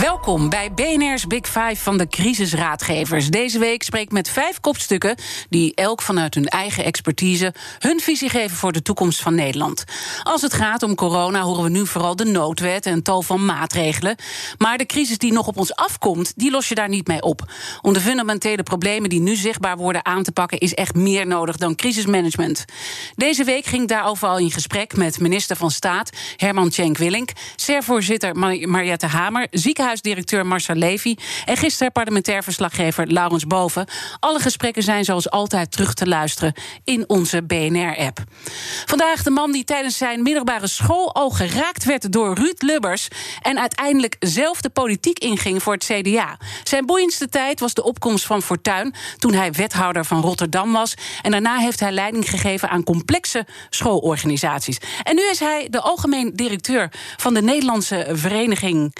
Welkom bij BNR's Big Five van de crisisraadgevers. Deze week spreek ik met vijf kopstukken die elk vanuit hun eigen expertise hun visie geven voor de toekomst van Nederland. Als het gaat om corona horen we nu vooral de noodwet en tal van maatregelen. Maar de crisis die nog op ons afkomt, die los je daar niet mee op. Om de fundamentele problemen die nu zichtbaar worden aan te pakken, is echt meer nodig dan crisismanagement. Deze week ging ik daarover al in gesprek met minister van Staat Herman Tjenk Willink, SER-voorzitter Mariette Hamer, ziekenhuis ziekenhuisdirecteur Marcel Levy en gisteren parlementair verslaggever Laurens Boven. Alle gesprekken zijn zoals altijd terug te luisteren in onze BNR-app. Vandaag de man die tijdens zijn middelbare school al geraakt werd door Ruud Lubbers en uiteindelijk zelf de politiek inging voor het CDA. Zijn boeiendste tijd was de opkomst van Fortuin toen hij wethouder van Rotterdam was. En daarna heeft hij leiding gegeven aan complexe schoolorganisaties. En nu is hij de algemeen directeur van de Nederlandse Vereniging.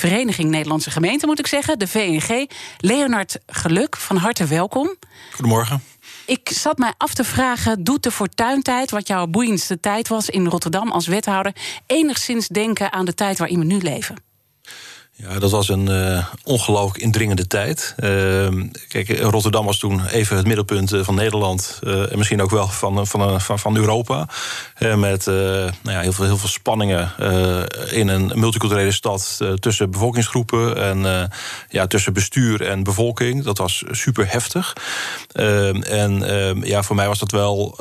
Vereniging Nederlandse Gemeenten, moet ik zeggen, de VNG. Leonard Geluk, van harte welkom. Goedemorgen. Ik zat mij af te vragen: doet de fortuintijd, wat jouw boeiendste tijd was in Rotterdam als wethouder, enigszins denken aan de tijd waarin we nu leven? Ja, dat was een uh, ongelooflijk indringende tijd. Uh, kijk, Rotterdam was toen even het middelpunt eh, van Nederland. Uh, en misschien ook wel van, van, van, van Europa. met nou ja, heel, veel, heel veel spanningen in een multiculturele stad tussen bevolkingsgroepen en ja, tussen bestuur en bevolking. Dat was super heftig. Ehm, en ehm, ja, voor mij was dat wel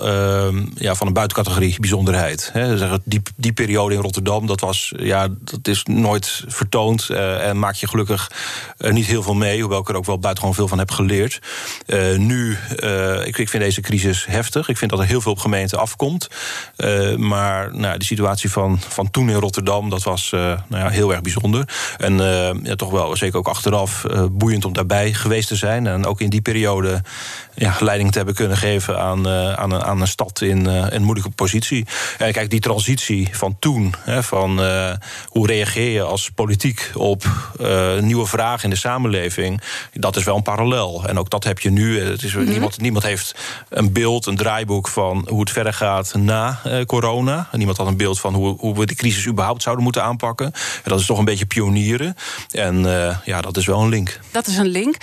ja, van een buitencategorie bijzonderheid. Hè. Die, die periode in Rotterdam, dat was ja, dat is nooit vertoond. Eh, en maak je gelukkig uh, niet heel veel mee, hoewel ik er ook wel buitengewoon veel van heb geleerd. Uh, nu, ik, ik, vind deze crisis heftig. Ik vind dat er heel veel op gemeenten afkomt. maar nou, de situatie van, van toen in Rotterdam, dat was nou ja, heel erg bijzonder. En ja, toch wel, zeker ook achteraf, boeiend om daarbij geweest te zijn. En ook in die periode ja, leiding te hebben kunnen geven aan, aan, een, aan een stad in een moeilijke positie. En kijk, die transitie van toen, hè, van hoe reageer je als politiek op uh, nieuwe vragen in de samenleving. Dat is wel een parallel. En ook dat heb je nu. Het is, mm -hmm. niemand, niemand heeft een beeld, een draaiboek van hoe het verder gaat na uh, corona. Niemand had een beeld van hoe, hoe we de crisis überhaupt zouden moeten aanpakken. En dat is toch een beetje pionieren. En uh, ja, dat is wel een link. Dat is een link.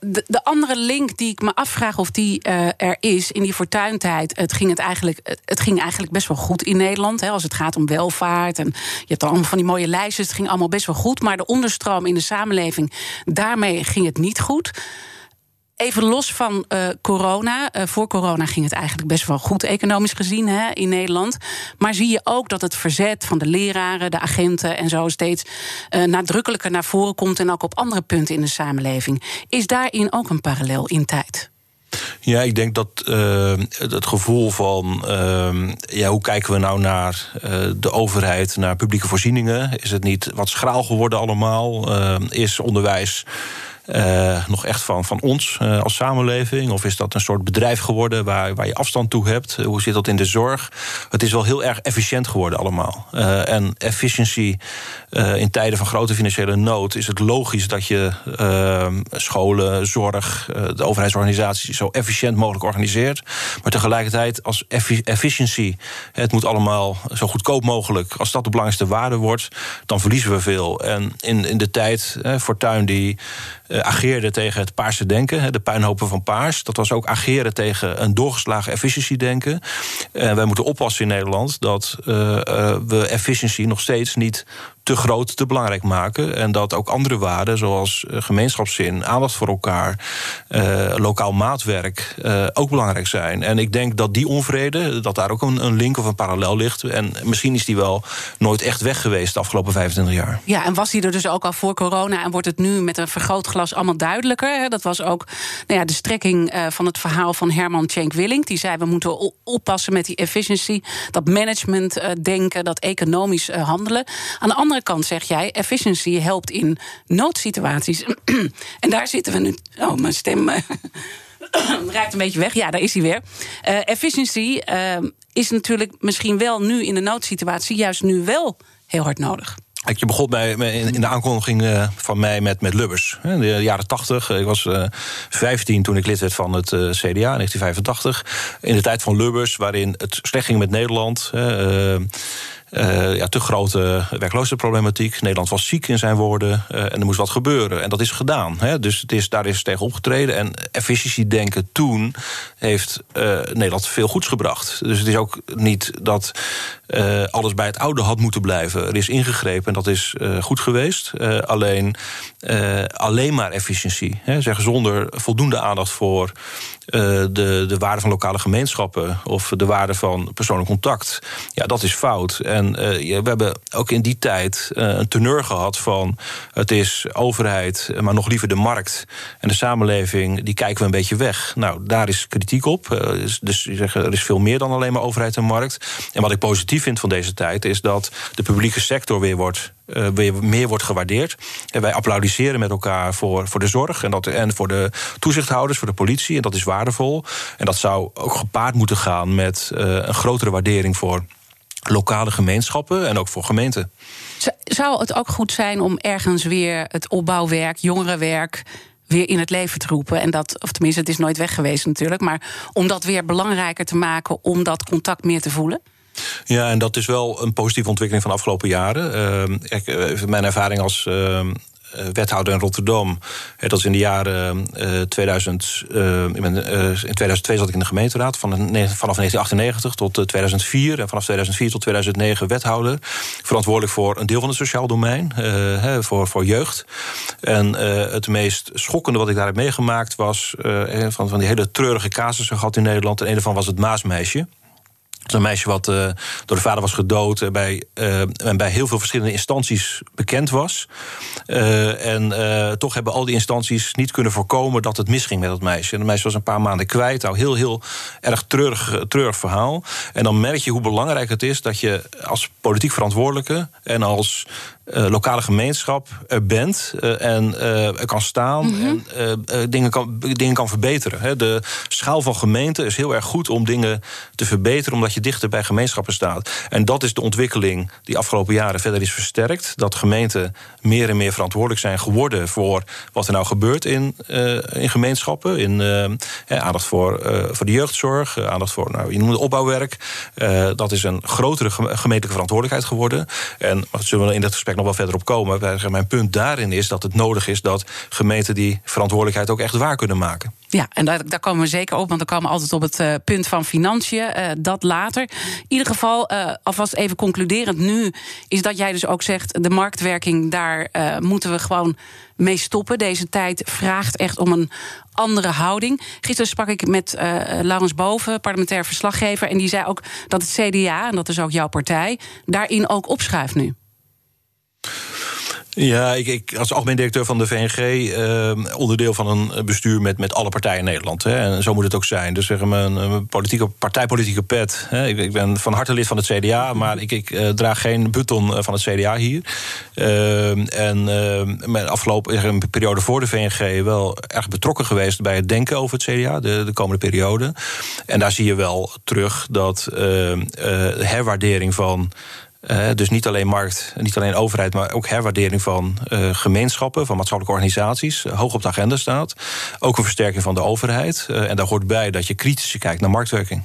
De, de, andere link die ik me afvraag of die er is in die fortuintijd. Het ging, het, eigenlijk, het ging eigenlijk best wel goed in Nederland. Hè, als het gaat om welvaart. En je hebt allemaal van die mooie lijstjes. Het ging allemaal best wel goed. Maar de onderstroom in de samenleving, daarmee ging het niet goed. Even los van uh, corona. Uh, voor corona ging het eigenlijk best wel goed economisch gezien hè, in Nederland. Maar zie je ook dat het verzet van de leraren, de agenten en zo steeds uh, nadrukkelijker naar voren komt. En ook op andere punten in de samenleving. Is daarin ook een parallel in tijd? Ja, ik denk dat uh, het gevoel van uh, ja, hoe kijken we nou naar uh, de overheid, naar publieke voorzieningen? Is het niet wat schraal geworden allemaal? is onderwijs uh, nog echt van, van ons uh, als samenleving? Of is dat een soort bedrijf geworden waar, waar je afstand toe hebt? Hoe zit dat in de zorg? Het is wel heel erg efficiënt geworden allemaal. Uh, en efficiency in tijden van grote financiële nood is het logisch dat je scholen, zorg, de overheidsorganisaties zo efficiënt mogelijk organiseert. Maar tegelijkertijd als efficiency, het moet allemaal zo goedkoop mogelijk. Als dat de belangrijkste waarde wordt, dan verliezen we veel. En in, in de tijd, Fortuin die ageerde tegen het paarse denken, de puinhopen van paars. Dat was ook ageren tegen een doorgeslagen efficiëntiedenken. En wij moeten oppassen in Nederland dat uh, we efficiëntie nog steeds niet te groot, te belangrijk maken. En dat ook andere waarden, zoals gemeenschapszin, aandacht voor elkaar, uh, lokaal maatwerk, uh, ook belangrijk zijn. En ik denk dat die onvrede, dat daar ook een, een, link of een parallel ligt. En misschien is die wel nooit echt weg geweest de afgelopen 25 jaar. Ja, en was die er dus ook al voor corona en wordt het nu met een vergrootglas allemaal duidelijker? Dat was ook nou ja, de strekking van het verhaal van Herman Tjenk Willink. Die zei: we moeten oppassen met die efficiency, dat management denken, dat economisch handelen. Aan de andere andere kant zeg jij, efficiency helpt in noodsituaties. en daar zitten we nu. Oh, mijn stem. het ruikt een beetje weg. Ja, daar is hij weer. Uh, efficiency uh, is natuurlijk misschien wel nu in de noodsituatie... juist nu wel heel hard nodig. Je begon bij, in de aankondiging eh, van mij met, met Lubbers. In de jaren 80. Ik was 15 toen ik lid werd van het CDA in 1985. In de tijd van Lubbers, waarin het slecht ging met Nederland. Ja, te grote werkloosheidsproblematiek. Nederland was ziek in zijn woorden uh, en er moest wat gebeuren. En dat is gedaan. Hè. Dus het is, daar is tegen opgetreden. En efficiëntiedenken toen heeft uh, Nederland veel goeds gebracht. Dus het is ook niet dat alles bij het oude had moeten blijven. Er is ingegrepen en dat is goed geweest. alleen, alleen maar efficiëntie. Hè. Zeggen zonder voldoende aandacht voor de, de waarde van lokale gemeenschappen of de waarde van persoonlijk contact. Ja, dat is fout. En uh, we hebben ook in die tijd uh, een teneur gehad van het is overheid, maar nog liever de markt en de samenleving, die kijken we een beetje weg. Nou, daar is kritiek op. Dus, er is veel meer dan alleen maar overheid en markt. En wat ik positief vind van deze tijd is dat de publieke sector weer wordt weer meer wordt gewaardeerd. En wij applaudisseren met elkaar voor, voor de zorg en, dat, en voor de toezichthouders, voor de politie. En dat is waardevol. En dat zou ook gepaard moeten gaan met een grotere waardering voor lokale gemeenschappen en ook voor gemeenten. Zou het ook goed zijn om ergens weer het opbouwwerk, jongerenwerk weer in het leven te roepen. En dat, of tenminste, het is nooit weg geweest natuurlijk. Maar om dat weer belangrijker te maken, om dat contact meer te voelen? Ja, en dat is wel een positieve ontwikkeling van de afgelopen jaren. Uh, mijn ervaring als uh, eh, wethouder in Rotterdam. Dat is in de jaren 2000. Eh, eh, in 2002 zat ik in de gemeenteraad. Van, vanaf 1998 tot 2004. En vanaf 2004 tot 2009 wethouder. Verantwoordelijk voor een deel van het sociaal domein. voor, voor jeugd. En het meest schokkende wat ik daar heb meegemaakt was. van, van die hele treurige casussen gehad in Nederland. En een daarvan was het Maasmeisje een meisje wat uh, door de vader was gedood en bij, uh, en bij heel veel verschillende instanties bekend was. Uh, en toch hebben al die instanties niet kunnen voorkomen dat het misging met dat meisje. En dat meisje was een paar maanden kwijt. Nou, heel, heel erg treurig, treurig verhaal. En dan merk je hoe belangrijk het is dat je als politiek verantwoordelijke en als lokale gemeenschap er bent uh, en er kan staan mm -hmm. en dingen, kan, dingen kan verbeteren. Hè. De schaal van gemeenten is heel erg goed om dingen te verbeteren, omdat je dichter bij gemeenschappen staat. En dat is de ontwikkeling die afgelopen jaren verder is versterkt. Dat gemeenten meer en meer verantwoordelijk zijn geworden voor wat er nou gebeurt in, in gemeenschappen. In aandacht voor, voor de jeugdzorg, aandacht voor, nou, je noemt het opbouwwerk. dat is een grotere gemeentelijke verantwoordelijkheid geworden. En dat zullen we in dit gesprek nog wel verder op komen. Mijn punt daarin is dat het nodig is dat gemeenten die verantwoordelijkheid ook echt waar kunnen maken. Ja, en daar, daar komen we zeker op, want we komen altijd op het uh, punt van financiën. Uh, dat later. In ieder geval, uh, alvast even concluderend nu, is dat jij dus ook zegt: de marktwerking, daar moeten we gewoon mee stoppen. Deze tijd vraagt echt om een andere houding. Gisteren sprak ik met Laurens Boven, parlementair verslaggever, en die zei ook dat het CDA, en dat is ook jouw partij, daarin ook opschuift nu. Ja, ik, ik, als algemeen directeur van de VNG, uh, onderdeel van een bestuur met, met alle partijen in Nederland. Hè, en zo moet het ook zijn. Dus zeg maar, een, politieke, partijpolitieke pet. Hè. Ik, ik, ben van harte lid van het CDA, maar ik, ik uh, draag geen button eh, van het CDA hier. Uh, en uh, mijn afgelopen periode voor de VNG wel erg betrokken geweest bij het denken over het CDA, de, de komende periode. En daar zie je wel terug dat ehm, herwaardering van. Uh, dus niet alleen markt, niet alleen overheid, maar ook herwaardering van uh, gemeenschappen, van maatschappelijke organisaties, uh, hoog op de agenda staat. Ook een versterking van de overheid. en daar hoort bij dat je kritisch kijkt naar marktwerking.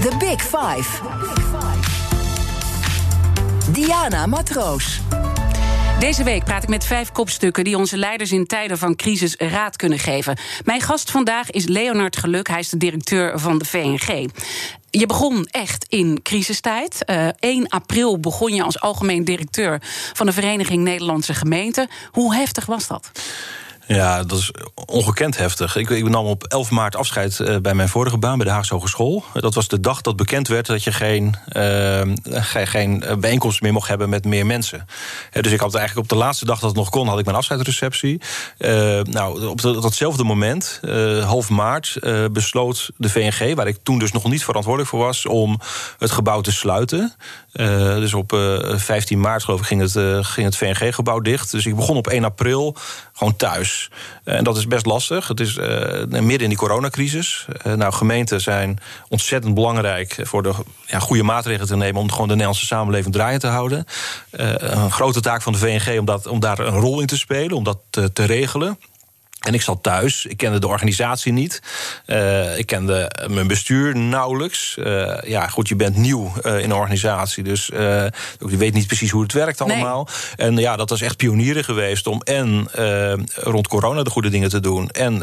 The Big Five. Diana Matroos. Deze week praat ik met vijf kopstukken die onze leiders in tijden van crisis raad kunnen geven. Mijn gast vandaag is Leonard Geluk. Hij is de directeur van de VNG. Je begon echt in crisistijd. Uh, 1 april begon je als algemeen directeur van de Vereniging Nederlandse Gemeenten. Hoe heftig was dat? Ja, dat is ongekend heftig. Ik, ik nam op 11 maart afscheid uh, bij mijn vorige baan bij de Haagse Hogeschool. Dat was de dag dat bekend werd dat je geen, uh, geen bijeenkomst meer mocht hebben met meer mensen. dus ik had eigenlijk op de laatste dag dat het nog kon, had ik mijn afscheidsreceptie. Nou, op datzelfde moment, half maart, besloot de VNG, waar ik toen dus nog niet verantwoordelijk voor was, om het gebouw te sluiten. Dus op 15 maart, geloof ik, ging het, ging het VNG-gebouw dicht. Dus ik begon op 1 april gewoon thuis. en dat is best lastig. Het is midden in die coronacrisis. nou, gemeenten zijn ontzettend belangrijk voor de ja, goede maatregelen te nemen om gewoon de Nederlandse samenleving draaiend te houden. een grote taak van de VNG om, dat, om daar een rol in te spelen, om dat te regelen. En ik zat thuis, ik kende de organisatie niet. Uh, ik kende mijn bestuur nauwelijks. Uh, ja, goed, je bent nieuw uh, in een organisatie, dus je weet niet precies hoe het werkt allemaal. Nee. En ja, dat was echt pionieren geweest om en rond corona de goede dingen te doen... en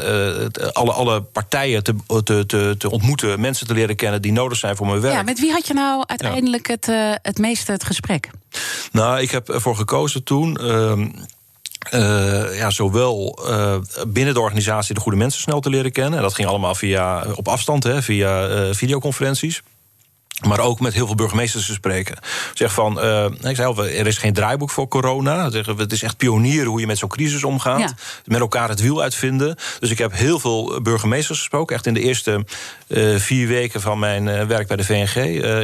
alle, alle partijen te, te, te, te, ontmoeten, mensen te leren kennen... die nodig zijn voor mijn werk. Ja, met wie had je nou uiteindelijk ja. het, het meeste het gesprek? Nou, ik heb ervoor gekozen toen... Uh, ja, zowel uh, binnen de organisatie de goede mensen snel te leren kennen. En dat ging allemaal via, op afstand, hè, via uh, videoconferenties. Maar ook met heel veel burgemeesters te spreken. Zeg van, uh, ik zei al, er is geen draaiboek voor corona. Het is echt pionieren hoe je met zo'n crisis omgaat. Ja. Met elkaar het wiel uitvinden. Dus ik heb heel veel burgemeesters gesproken. Echt in de eerste uh, vier weken van mijn uh, werk bij de VNG.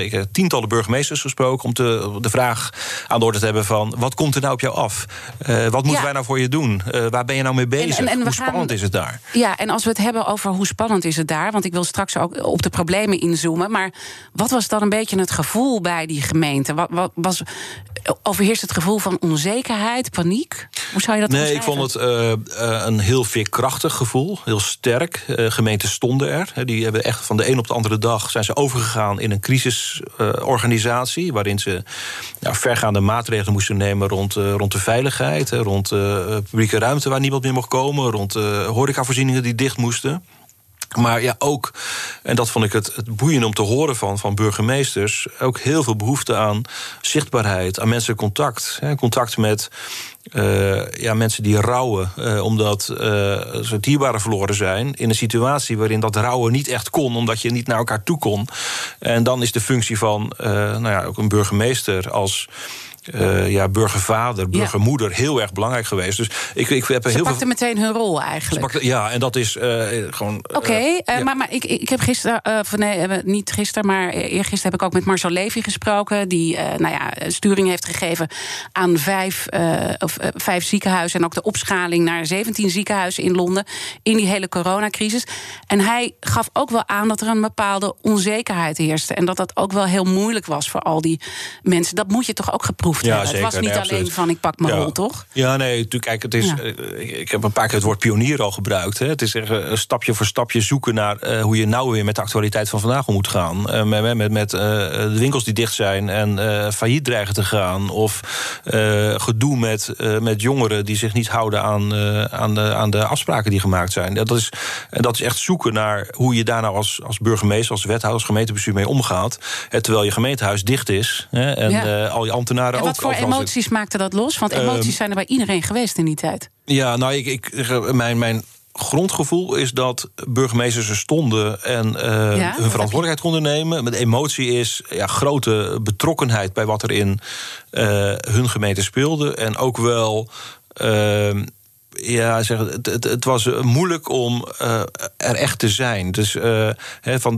ik heb tientallen burgemeesters gesproken om te, de vraag aan de orde te hebben van... wat komt er nou op jou af? wat moeten ja. wij nou voor je doen? waar ben je nou mee bezig? En, en, en hoe spannend gaan, is het daar? Ja, en als we het hebben over hoe spannend is het daar... want ik wil straks ook op de problemen inzoomen... maar wat was dan een beetje het gevoel bij die gemeente? Wat, wat was, overheerst het gevoel van onzekerheid, paniek? Hoe zou je dat Nee, ik vond het uh, een heel veerkrachtig gevoel, heel sterk. Uh, gemeenten stonden er. Die hebben echt van de een op de andere dag zijn ze overgegaan in een crisisorganisatie, uh, waarin ze nou, vergaande maatregelen moesten nemen rond, rond de veiligheid, rond publieke ruimte waar niemand meer mocht komen, rond horecavoorzieningen die dicht moesten. Maar ja, ook, en dat vond ik het, het boeiend om te horen van, van burgemeesters, ook heel veel behoefte aan zichtbaarheid, aan mensen contact. Hè, contact met uh, ja, mensen die rouwen uh, omdat uh, ze dierbaren verloren zijn. In een situatie waarin dat rouwen niet echt kon, omdat je niet naar elkaar toe kon. En dan is de functie van nou ja, ook een burgemeester als uh, ja, burgervader, burgermoeder heel erg belangrijk geweest. Dus ik, ik heb Ze heel pakte veel... meteen hun rol eigenlijk. Ja, en dat is uh, gewoon. Oké, okay, uh, ja. maar, maar ik, ik heb gisteren, van nee, niet gisteren, maar eergisteren heb ik ook met Marcel Levy gesproken, die nou ja, sturing heeft gegeven aan vijf, of, vijf ziekenhuizen en ook de opschaling naar 17 ziekenhuizen in Londen in die hele coronacrisis. En hij gaf ook wel aan dat er een bepaalde onzekerheid heerste en dat dat ook wel heel moeilijk was voor al die mensen. Dat moet je toch ook geproefd ja, hebben. Zeker, het was niet nee, alleen van ik pak mijn ja. rol, toch? Ja, nee, natuurlijk. Kijk, het is, ja. ik heb een paar keer het woord pionier al gebruikt. Hè. Het is een stapje voor stapje zoeken naar uh, hoe je nou weer met de actualiteit van vandaag om moet gaan. Uh, met met, met uh, de winkels die dicht zijn en failliet dreigen te gaan. Of gedoe met, met jongeren die zich niet houden aan, aan, de, aan de afspraken die gemaakt zijn. Dat is, dat is echt zoeken naar hoe je daar nou als, als burgemeester, als wethouder, als gemeentebestuur mee omgaat. terwijl je gemeentehuis dicht is hè, en al je ambtenaren en wat voor emoties maakte dat los? Want emoties um, zijn er bij iedereen geweest in die tijd. Ja, nou, ik, ik, mijn, mijn grondgevoel is dat burgemeesters er stonden en uh, ja, hun verantwoordelijkheid konden nemen. Met emotie is ja, grote betrokkenheid bij wat er in uh, hun gemeente speelde. En ook wel. Uh, ja, zeg, het, het, was moeilijk om uh, er echt te zijn. Dus he, van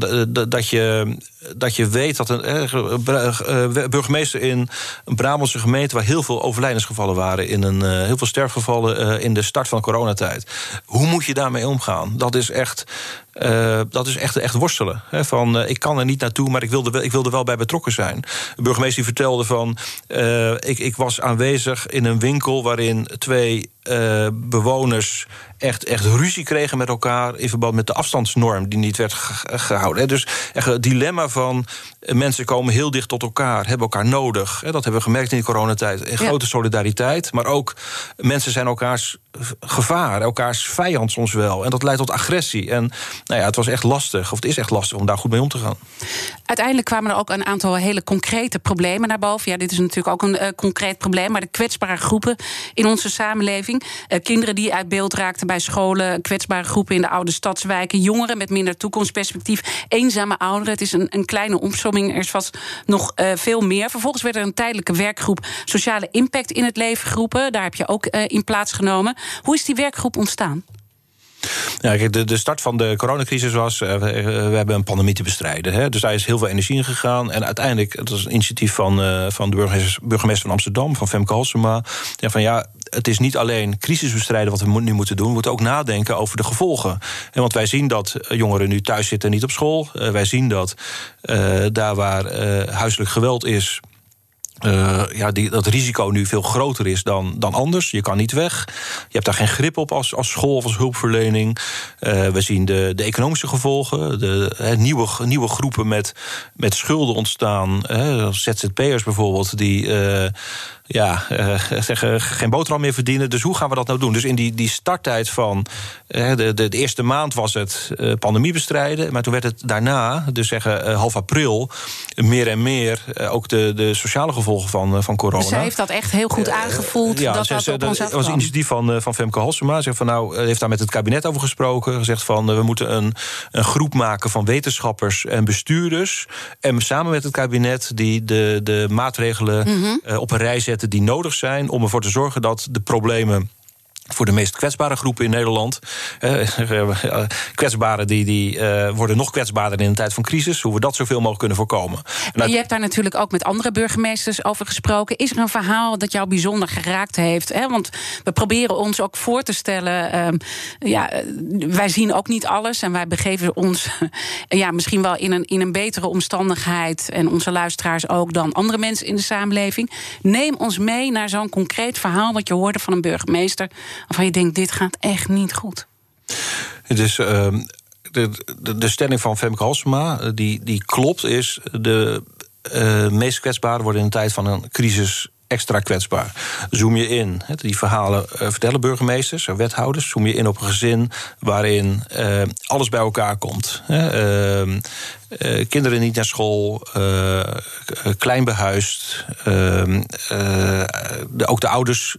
dat, je, dat je weet dat een burgemeester in een Brabantse gemeente... waar heel veel overlijdensgevallen waren... in een, heel veel sterfgevallen in de start van de coronatijd. Hoe moet je daarmee omgaan? Dat is echt... Uh, dat is echt, echt worstelen. Hè, van, uh, ik kan er niet naartoe, maar ik wilde, wel, ik wilde wel bij betrokken zijn. De burgemeester vertelde van... Uh, ik, ik was aanwezig in een winkel waarin twee bewoners echt, echt ruzie kregen met elkaar in verband met de afstandsnorm die niet werd gehouden. Dus echt het dilemma van mensen komen heel dicht tot elkaar, hebben elkaar nodig. Dat hebben we gemerkt in de coronatijd. Een grote solidariteit, maar ook mensen zijn elkaars gevaar, elkaars vijand soms wel. En dat leidt tot agressie. En nou ja, het was echt lastig, of het is echt lastig om daar goed mee om te gaan. Uiteindelijk kwamen er ook een aantal hele concrete problemen naar boven. Ja, dit is natuurlijk ook een uh, concreet probleem, maar de kwetsbare groepen in onze samenleving, uh, kinderen die uit beeld raakten bij scholen, kwetsbare groepen in de oude stadswijken, jongeren met minder toekomstperspectief, eenzame ouderen. Het is een, een kleine omsomming, er is vast nog uh, veel meer. Vervolgens werd er een tijdelijke werkgroep sociale impact in het leven geroepen. Daar heb je ook in plaats genomen. Hoe is die werkgroep ontstaan? Ja, kijk, de, de start van de coronacrisis was... Uh, we, hebben een pandemie te bestrijden. Hè? Dus daar is heel veel energie in gegaan. En uiteindelijk, het was een initiatief van, uh, van de burgemeester, burgemeester van Amsterdam... van Femke Halsema. Ja, van ja, het is niet alleen crisis bestrijden wat we nu moeten doen... we moeten ook nadenken over de gevolgen. En want wij zien dat jongeren nu thuis zitten en niet op school. wij zien dat daar waar huiselijk geweld is uh, ja, die, dat risico nu veel groter is dan, dan anders. Je kan niet weg. Je hebt daar geen grip op als, als school of als hulpverlening. Uh, we zien de, de economische gevolgen. De nieuwe, nieuwe groepen met, met schulden ontstaan. ZZP'ers bijvoorbeeld, die ja, uh, zeggen, geen boterham meer verdienen. Dus hoe gaan we dat nou doen? Dus in die, die starttijd van uh, de, de, de, eerste maand was het uh, pandemie bestrijden. Maar toen werd het daarna, dus zeggen half april, meer en meer ook de, de sociale gevolgen van, van corona. Dus zij heeft dat echt heel goed aangevoeld. ja, dat, ze, dat, dat was een initiatief van, van Femke Halsema. Zegt van nou, heeft daar met het kabinet over gesproken. Gezegd van we moeten een, een groep maken van wetenschappers en bestuurders. En samen met het kabinet die de, de maatregelen mm -hmm. op een rij zetten die nodig zijn om ervoor te zorgen dat de problemen voor de meest kwetsbare groepen in Nederland. Uh, kwetsbaren die, die uh, worden nog kwetsbaarder in een tijd van crisis. Hoe we dat zoveel mogelijk kunnen voorkomen. En, je hebt daar natuurlijk ook met andere burgemeesters over gesproken. Is er een verhaal dat jou bijzonder geraakt heeft? Hè? Want we proberen ons ook voor te stellen. Uh, ja, wij zien ook niet alles. En wij begeven ons ja, misschien wel in een, in een betere omstandigheid. En onze luisteraars ook dan andere mensen in de samenleving. Neem ons mee naar zo'n concreet verhaal wat je hoorde van een burgemeester waarvan je denkt, dit gaat echt niet goed? Uh, de, de, de, stelling van Femke Halsema, eh, die, die klopt, is de uh, meest kwetsbaren worden in een tijd van een crisis extra kwetsbaar. Zoom je in, die verhalen uh, vertellen burgemeesters en wethouders. Zoom je in op een gezin waarin alles bij elkaar komt. Uh, kinderen niet naar school, klein behuisd. Ehm, ook de ouders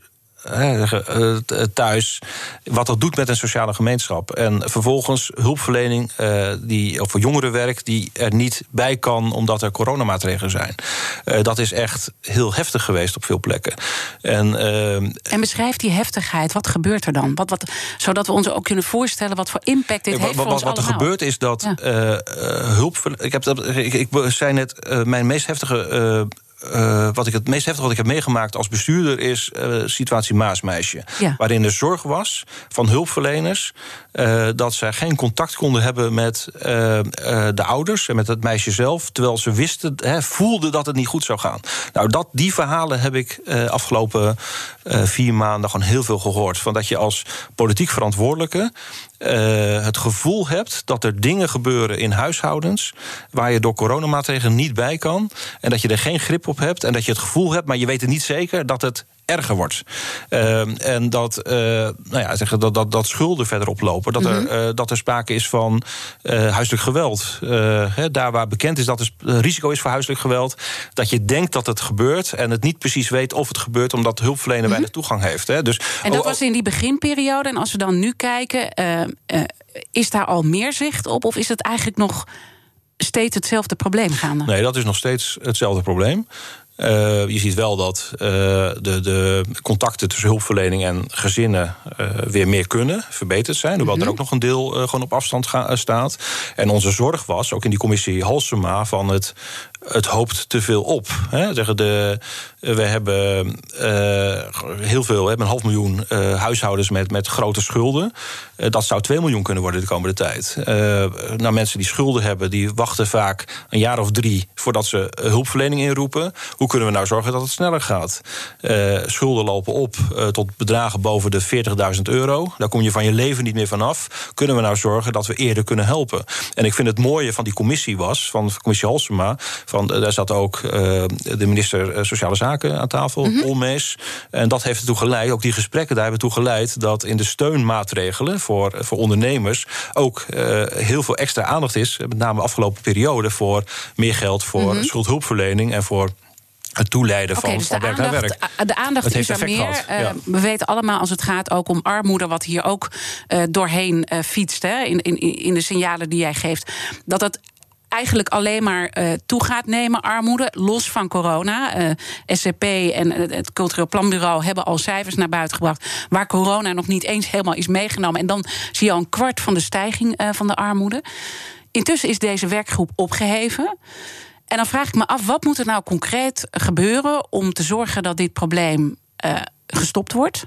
thuis. Wat dat doet met een sociale gemeenschap. En vervolgens hulpverlening uh, die, of jongerenwerk die er niet bij kan omdat er coronamaatregelen zijn. Uh, dat is echt heel heftig geweest op veel plekken. En, en beschrijf die heftigheid. Wat gebeurt er dan? Wat, wat, zodat we ons ook kunnen voorstellen wat voor impact dit heeft voor wat, ons Wat er gebeurt is dat ja. hulp. Ik, heb dat, ik, ik zei net, mijn meest heftige uh, wat ik het meest heftig wat ik heb meegemaakt als bestuurder is uh, situatie Maasmeisje. Ja. Waarin er zorg was van hulpverleners uh, dat zij geen contact konden hebben met de ouders en met het meisje zelf. Terwijl ze wisten, he, voelden dat het niet goed zou gaan. Nou, dat, die verhalen heb ik afgelopen vier maanden gewoon heel veel gehoord. Van dat je als politiek verantwoordelijke uh, het gevoel hebt dat er dingen gebeuren in huishoudens waar je door coronamaatregelen niet bij kan en dat je er geen grip op hebt en dat je het gevoel hebt, maar je weet het niet zeker dat het erger wordt. Uh, en dat, uh, nou ja, zeggen, dat, dat, dat schulden verder oplopen. Dat, er, uh, dat er sprake is van huiselijk geweld. He, daar waar bekend is dat er risico is voor huiselijk geweld. Dat je denkt dat het gebeurt en het niet precies weet of het gebeurt... omdat de hulpverlener mm -hmm. weinig toegang heeft. He. Dus, en dat was in die beginperiode. En als we dan nu kijken, is daar al meer zicht op? Of is het eigenlijk nog steeds hetzelfde probleem gaande? Nee, dat is nog steeds hetzelfde probleem. Uh, je ziet wel dat uh, de, de, contacten tussen hulpverlening en gezinnen uh, weer meer kunnen, verbeterd zijn. Hoewel mm -hmm. er ook nog een deel gewoon op afstand staat. En onze zorg was, ook in die commissie Halsema, van het het hoopt te veel op. Hè. Zeggen de, we hebben uh, heel veel, hebben een half miljoen uh, huishoudens met, met grote schulden. Dat zou 2 miljoen kunnen worden de komende tijd. nou, mensen die schulden hebben, die wachten vaak een jaar of drie voordat ze hulpverlening inroepen. Hoe kunnen we nou zorgen dat het sneller gaat? schulden lopen op tot bedragen boven de 40.000 euro. Daar kom je van je leven niet meer vanaf. Kunnen we nou zorgen dat we eerder kunnen helpen? En ik vind het mooie van die commissie was, van commissie Halsema van, daar zat ook de minister eh, Sociale Zaken aan tafel, mm -hmm. En dat heeft ertoe geleid, ook die gesprekken daar hebben toe geleid... dat in de steunmaatregelen voor, voor ondernemers... ook uh, heel veel extra aandacht is, met name de afgelopen periode... voor meer geld voor mm -hmm. schuldhulpverlening en voor het toeleiden okay, van, dus van werk naar werk. De aandacht is er meer. Uh, ja. We weten allemaal als het gaat ook om armoede, wat hier ook uh, doorheen uh, fietst, hè, in, in, in de signalen die jij geeft, dat het eigenlijk alleen maar uh, toe gaat nemen, armoede, los van corona. Uh, SCP en het Cultureel Planbureau hebben al cijfers naar buiten gebracht waar corona nog niet eens helemaal is meegenomen. En dan zie je al een kwart van de stijging uh, van de armoede. Intussen is deze werkgroep opgeheven. En dan vraag ik me af, wat moet er nou concreet gebeuren om te zorgen dat dit probleem gestopt wordt?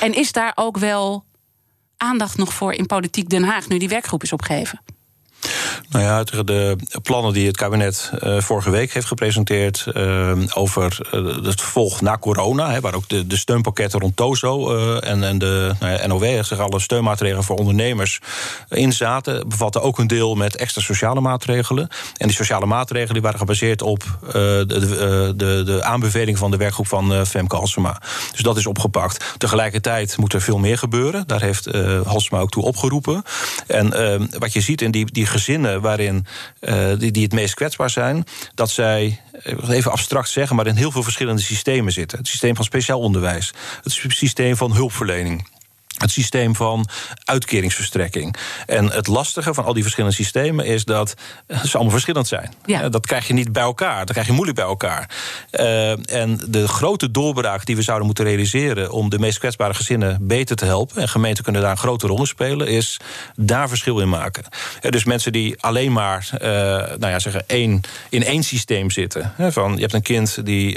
En is daar ook wel aandacht nog voor in politiek Den Haag nu die werkgroep is opgeheven? Nou ja, de plannen die het kabinet uh, vorige week heeft gepresenteerd uh, over uh, het vervolg na corona, hè, waar ook de, de steunpakketten rond TOZO en, en de nou ja, NOW, zich alle steunmaatregelen voor ondernemers in zaten, bevatten ook een deel met extra sociale maatregelen. En die sociale maatregelen die waren gebaseerd op de, de, de, aanbeveling van de werkgroep van Femke Halsema. Dus dat is opgepakt. Tegelijkertijd moet er veel meer gebeuren. Daar heeft Halsema ook toe opgeroepen. En wat je ziet in die, die gezinnen waarin uh, die, die het meest kwetsbaar zijn, dat zij, even abstract zeggen, maar in heel veel verschillende systemen zitten. Het systeem van speciaal onderwijs, het systeem van hulpverlening het systeem van uitkeringsverstrekking. En het lastige van al die verschillende systemen is dat ze allemaal verschillend zijn. Ja. Dat krijg je niet bij elkaar. Dat krijg je moeilijk bij elkaar. Uh, en de grote doorbraak die we zouden moeten realiseren om de meest kwetsbare gezinnen beter te helpen, en gemeenten kunnen daar een grote rol in spelen, is daar verschil in maken. Dus mensen die alleen maar uh, nou ja, zeggen, één, in één systeem zitten. Hè, van, je hebt een kind die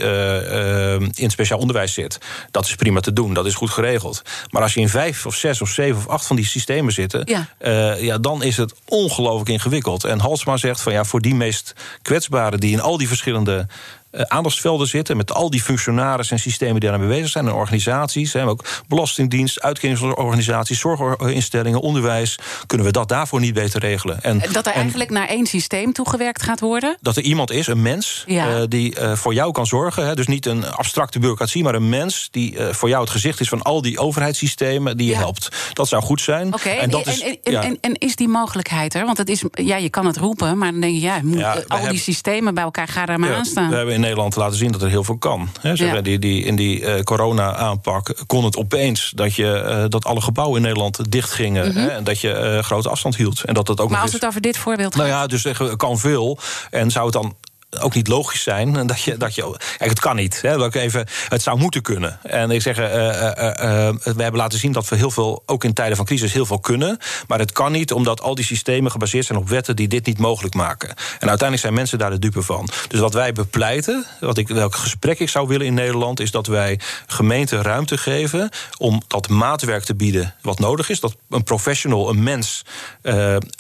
in speciaal onderwijs zit. Dat is prima te doen, dat is goed geregeld. Maar als je in vijf of zes of zeven of acht van die systemen zitten, ja, uh, ja dan is het ongelooflijk ingewikkeld. En Halsma zegt van ja, voor die meest kwetsbaren die in al die verschillende aandachtsvelden zitten. Met al die functionarissen en systemen die daarmee bezig zijn. En organisaties. Hè, ook belastingdienst, uitkeringsorganisaties, zorginstellingen, onderwijs. Kunnen we dat daarvoor niet beter regelen? En, dat er eigenlijk naar één systeem toegewerkt gaat worden? Dat er iemand is, een mens, ja. uh, die uh, voor jou kan zorgen. Hè, dus niet een abstracte bureaucratie, maar een mens die voor jou het gezicht is van al die overheidssystemen die je ja. helpt. Dat zou goed zijn. Oké, okay, en, en, is, en, ja. en, is die mogelijkheid er? Want het is, ja, je kan het roepen, maar dan denk je, ja, moet, al die systemen bij elkaar, ga daar maar aan staan. We hebben in Nederland laten zien dat er heel veel kan. He, ja. die, die, in die uh, corona-aanpak kon het opeens dat, je, uh, dat alle gebouwen in Nederland dicht gingen. Mm -hmm. en dat je uh, grote afstand hield. En dat dat ook maar als is... het over dit voorbeeld Nou ja, dus zeggen, kan veel. En zou het dan ook niet logisch zijn. Dat je, dat je, kijk, het kan niet. Hè, dat ik even, het zou moeten kunnen. En ik zeg, uh, we hebben laten zien dat we heel veel, ook in tijden van crisis, heel veel kunnen. Maar het kan niet, omdat al die systemen gebaseerd zijn op wetten die dit niet mogelijk maken. En uiteindelijk zijn mensen daar de dupe van. Dus wat wij bepleiten, wat ik, welk gesprek ik zou willen in Nederland, is dat wij gemeenten ruimte geven om dat maatwerk te bieden wat nodig is. Dat een professional, een mens,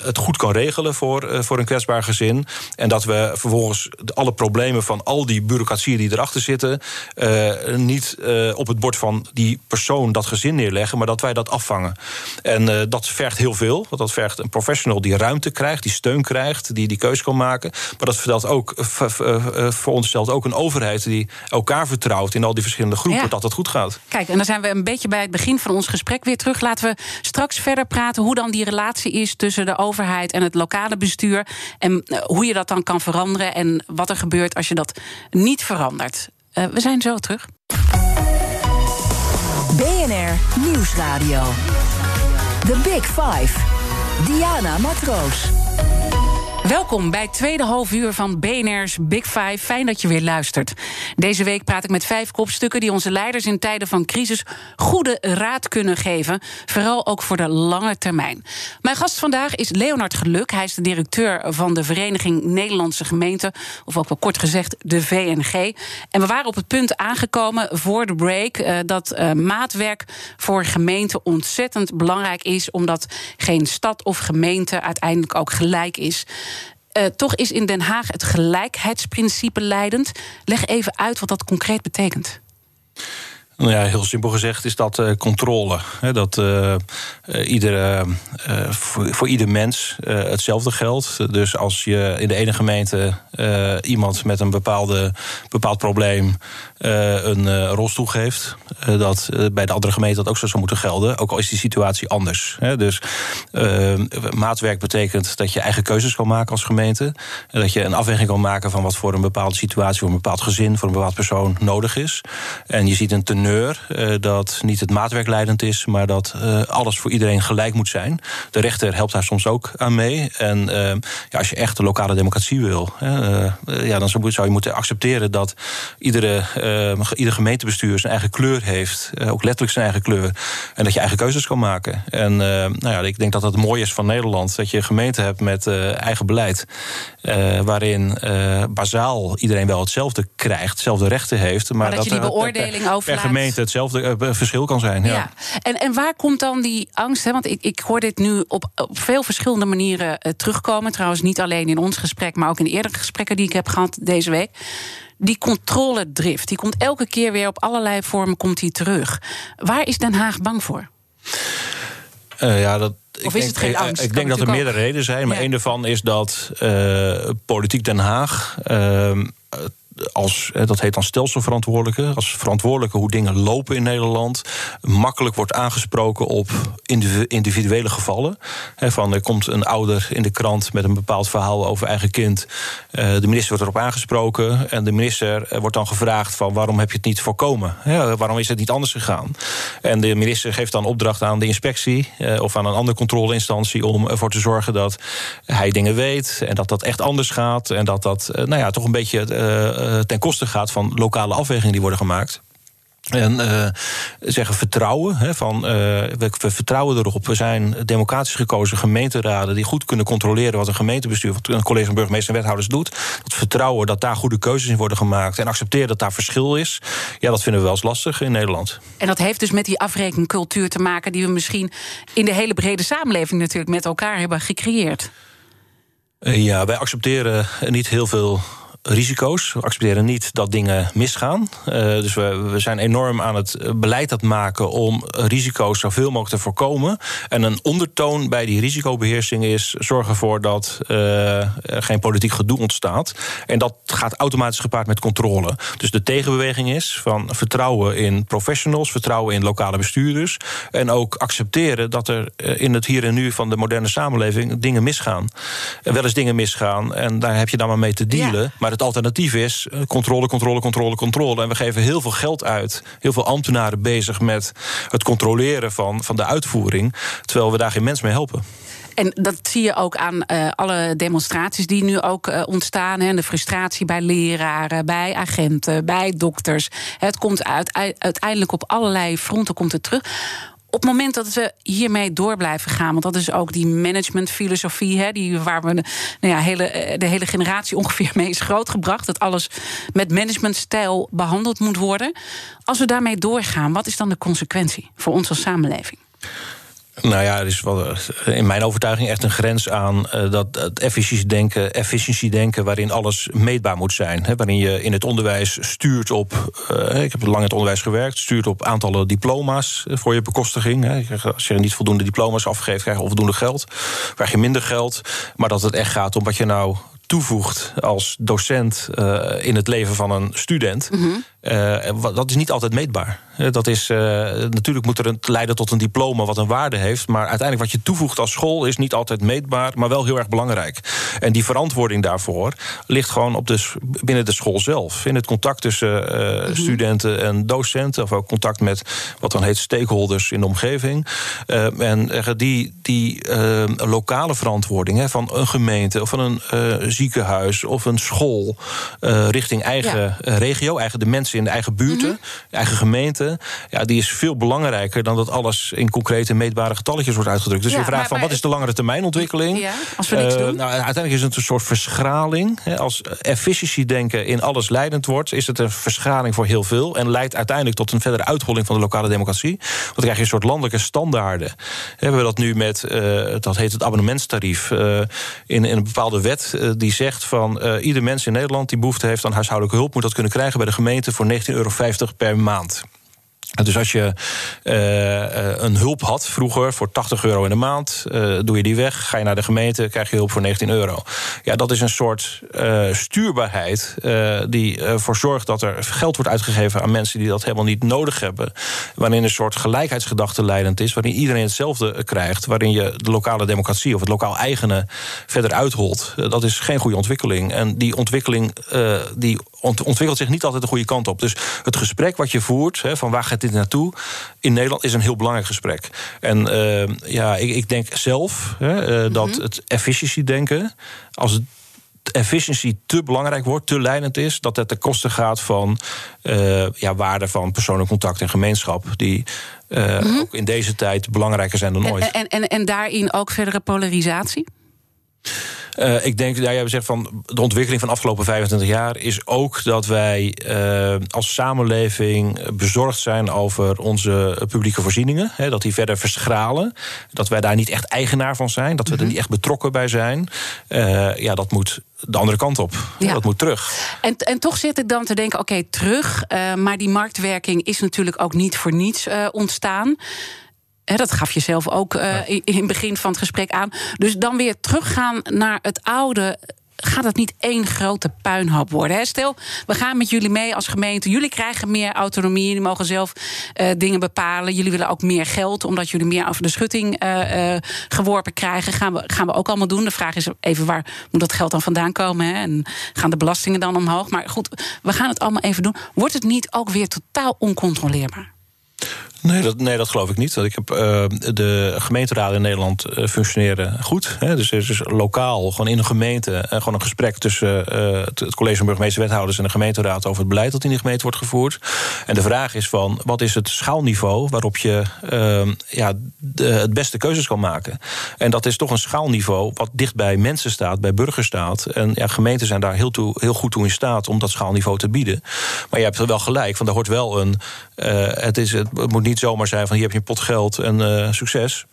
het goed kan regelen voor, voor een kwetsbaar gezin. En dat we vervolgens alle problemen van al die bureaucratieën die erachter zitten, uh, niet uh, op het bord van die persoon, dat gezin neerleggen, maar dat wij dat afvangen. En uh, dat vergt heel veel. Want dat vergt een professional die ruimte krijgt, die steun krijgt, die die keus kan maken. Maar dat vertelt ook, veronderstelt ook een overheid die elkaar vertrouwt in al die verschillende groepen, ja. dat het goed gaat. Kijk, en dan zijn we een beetje bij het begin van ons gesprek weer terug. Laten we straks verder praten hoe dan die relatie is tussen de overheid en het lokale bestuur. En hoe je dat dan kan veranderen. En wat er gebeurt als je dat niet verandert. Uh, we zijn zo terug. BNR Nieuwsradio. The Big Five. Diana Matroos. Welkom bij tweede half uur van BNR's Big Five. Fijn dat je weer luistert. Deze week praat ik met vijf kopstukken die onze leiders in tijden van crisis goede raad kunnen geven. Vooral ook voor de lange termijn. Mijn gast vandaag is Leonard Geluk. Hij is de directeur van de Vereniging Nederlandse Gemeenten, of ook wel kort gezegd de VNG. En we waren op het punt aangekomen voor de break uh, dat uh, maatwerk voor gemeenten ontzettend belangrijk is, omdat geen stad of gemeente uiteindelijk ook gelijk is. Uh, toch is in Den Haag het gelijkheidsprincipe leidend. Leg even uit wat dat concreet betekent. Nou ja, heel simpel gezegd is dat uh, controle. Dat uh, iedere, voor, ieder mens hetzelfde geldt. Dus als je in de ene gemeente iemand met een bepaalde, bepaald probleem een rolstoel geeft, dat bij de andere gemeente dat ook zo zou moeten gelden. Ook al is die situatie anders. Dus maatwerk betekent dat je eigen keuzes kan maken als gemeente. En dat je een afweging kan maken van wat voor een bepaalde situatie, voor een bepaald gezin, voor een bepaald persoon nodig is. En je ziet een ten teneur dat niet het maatwerk leidend is, maar dat alles voor iedereen gelijk moet zijn. De rechter helpt daar soms ook aan mee. En ja, als je echt de lokale democratie wil, ja, dan zou je moeten accepteren dat iedere, ieder gemeentebestuur zijn eigen kleur heeft, ook letterlijk zijn eigen kleur, en dat je eigen keuzes kan maken. En nou ja, ik denk dat dat mooi is van Nederland, dat je een gemeente hebt met eigen beleid, waarin bazaal iedereen wel hetzelfde krijgt, hetzelfde rechten heeft. Maar, dat, dat, je die beoordeling per gemeente hetzelfde uh, verschil kan zijn. Ja. ja. En, en waar komt dan die angst? Hè? Want ik, ik hoor dit nu op, op veel verschillende manieren uh, terugkomen. Trouwens, niet alleen in ons gesprek, maar ook in eerdere gesprekken die ik heb gehad deze week die controledrift, die komt elke keer weer op allerlei vormen komt die terug. Waar is Den Haag bang voor? Uh, ja, dat, of is het geen angst? Ik denk dat er meerdere redenen zijn. Maar ja. een daarvan is dat uh, Politiek Den Haag. Uh, als, dat heet dan stelselverantwoordelijke, als verantwoordelijke hoe dingen lopen in Nederland, makkelijk wordt aangesproken op individuele gevallen. van er komt een ouder in de krant met een bepaald verhaal over eigen kind. Eh, de minister wordt erop aangesproken en de minister eh, wordt dan gevraagd van waarom heb je het niet voorkomen? waarom is het niet anders gegaan? En de minister geeft dan opdracht aan de inspectie eh, of aan een andere controleinstantie om ervoor te zorgen dat hij dingen weet en dat dat echt anders gaat en dat dat nou ja, toch een beetje ten koste gaat van lokale afwegingen die worden gemaakt. En uh, zeggen vertrouwen. Hè, van, uh, we, we, vertrouwen erop. We zijn democratisch gekozen gemeenteraden die goed kunnen controleren wat een gemeentebestuur, wat een college van burgemeester en wethouders doet. Dat vertrouwen dat daar goede keuzes in worden gemaakt en accepteren dat daar verschil is. Ja, dat vinden we wel eens lastig in Nederland. En dat heeft dus met die afrekencultuur te maken die we misschien in de hele brede samenleving natuurlijk met elkaar hebben gecreëerd. Ja, wij accepteren niet heel veel risico's. We accepteren niet dat dingen misgaan. Uh, dus we, we zijn enorm aan het beleid het maken om risico's zoveel mogelijk te voorkomen. En een ondertoon bij die risicobeheersing is zorgen ervoor dat uh, er geen politiek gedoe ontstaat. En dat gaat automatisch gepaard met controle. Dus de tegenbeweging is van vertrouwen in professionals, vertrouwen in lokale bestuurders. En ook accepteren dat er eh, in het hier en nu van de moderne samenleving dingen misgaan. En wel eens dingen misgaan. En daar heb je dan maar mee te dealen. Ja. Maar het alternatief is eh, controle, controle, controle, controle. En we geven heel veel geld uit. Heel veel ambtenaren bezig met het controleren van, van de uitvoering. Terwijl we daar geen mens mee helpen. En dat zie je ook aan uh, alle demonstraties die nu ook uh, ontstaan. En de frustratie bij leraren, bij agenten, bij dokters. Het komt uit, uiteindelijk op allerlei fronten komt het terug op het moment dat we hiermee door blijven gaan, want dat is ook die managementfilosofie, hè, die, waar we nou ja, hele, eh, de hele generatie ongeveer mee is grootgebracht, dat alles met managementstijl behandeld moet worden. Als we daarmee doorgaan, wat is dan de consequentie voor als samenleving? Nou ja, er is wel eh, in mijn overtuiging echt een grens aan uh, dat het efficiëntiedenken, efficiëntiedenken waarin alles meetbaar moet zijn. Hè, waarin je in het onderwijs stuurt op, uh, ik heb lang in het onderwijs gewerkt, stuurt op aantallen diploma's voor je bekostiging. Hè. Als je niet voldoende diploma's afgeeft, krijg je onvoldoende geld. Krijg je minder geld. Maar dat het echt gaat om wat je nou toevoegt als docent in het leven van een student, -hmm. Uh, dat is niet altijd meetbaar. Dat is, uh, natuurlijk moet er een, leiden tot een diploma wat een waarde heeft, maar uiteindelijk wat je toevoegt als school is niet altijd meetbaar, maar wel heel erg belangrijk. En die verantwoording daarvoor ligt gewoon op de, binnen de school zelf. In het contact tussen mm -hmm. studenten en docenten, of ook contact met wat dan heet stakeholders in de omgeving. en die, die lokale verantwoording hè, van een gemeente of van een ziekenhuis of een school uh, richting eigen ja. Eh, regio, eigen de mensen in de eigen buurten, mm -hmm. eigen gemeente, ja, die is veel belangrijker dan dat alles in concrete meetbare getalletjes wordt uitgedrukt. Dus ja, je vraagt maar, van wat is de langere termijn ontwikkeling? Ja, als we niks uh, doen. Nou, uiteindelijk is het een soort verschraling. Als efficiëntiedenken in alles leidend wordt, is het een verschraling voor heel veel en leidt uiteindelijk tot een verdere uitholling van de lokale democratie. Want dan krijg je een soort landelijke standaarden. We hebben dat nu met, uh, dat heet het abonnementstarief, uh, in, in een bepaalde wet die zegt van ieder mens in Nederland die behoefte heeft aan huishoudelijke hulp, moet dat kunnen krijgen bij de gemeente voor 19,50 euro per maand. Dus als je uh, een hulp had vroeger voor 80 euro in de maand, uh, doe je die weg, ga je naar de gemeente, krijg je hulp voor 19 euro. Ja, dat is een soort stuurbaarheid die ervoor zorgt dat er geld wordt uitgegeven aan mensen die dat helemaal niet nodig hebben. Waarin een soort gelijkheidsgedachte leidend is, waarin iedereen hetzelfde krijgt, waarin je de lokale democratie of het lokaal eigene verder uitholt. dat is geen goede ontwikkeling. En die ontwikkeling die ontwikkelt zich niet altijd de goede kant op. Dus het gesprek wat je voert, van waar gaat dit naartoe, in Nederland is een heel belangrijk gesprek. En uh, ja, ik, ik, denk zelf hè, uh, dat mhm. het efficiency denken, als het efficiency te belangrijk wordt, te leidend is, dat het ten koste gaat van uh, ja, waarde van persoonlijk contact en gemeenschap, die mm -hmm. ook in deze tijd belangrijker zijn dan ooit. En, en, en daarin ook verdere polarisatie? Uh, ik denk, ja, jij zegt van de ontwikkeling van de afgelopen 25 jaar is ook dat wij uh, als samenleving bezorgd zijn over onze publieke voorzieningen. Hè, dat die verder verschralen. Dat wij daar niet echt eigenaar van zijn. Dat we er mhm. niet echt betrokken bij zijn. Uh, ja, dat moet de andere kant op. Ja. Dat moet terug. En, en toch zit ik dan te denken: oké, okay, terug. maar die marktwerking is natuurlijk ook niet voor niets ontstaan dat gaf je zelf ook uh, in, het begin van het gesprek aan. Dus dan weer teruggaan naar het oude gaat het niet één grote puinhoop worden? Hè? Stel, we gaan met jullie mee als gemeente. Jullie krijgen meer autonomie. Jullie mogen zelf uh, dingen bepalen. Jullie willen ook meer geld, omdat jullie meer over de schutting uh, uh, geworpen krijgen. Gaan we, gaan we ook allemaal doen. De vraag is even waar moet dat geld dan vandaan komen? En gaan de belastingen dan omhoog? Maar goed, we gaan het allemaal even doen. Wordt het niet ook weer totaal oncontroleerbaar? Nee dat, nee, dat geloof ik niet. Ik heb, uh, de gemeenteraden in Nederland uh, functioneren goed. Hè. Dus er is dus lokaal, gewoon in een gemeente, uh, gewoon een gesprek tussen het, college van burgemeester wethouders en de gemeenteraad over het beleid dat in die gemeente wordt gevoerd. En de vraag is van wat is het schaalniveau waarop je ehm, ja, de, het beste keuzes kan maken. En dat is toch een schaalniveau wat dicht bij mensen staat, bij burgers staat. En ja, gemeenten zijn daar heel, heel goed toe in staat om dat schaalniveau te bieden. Maar je hebt er wel gelijk, van daar hoort wel een. Het, is, het moet niet zomaar zijn van hier heb je een pot geld en uh, succes.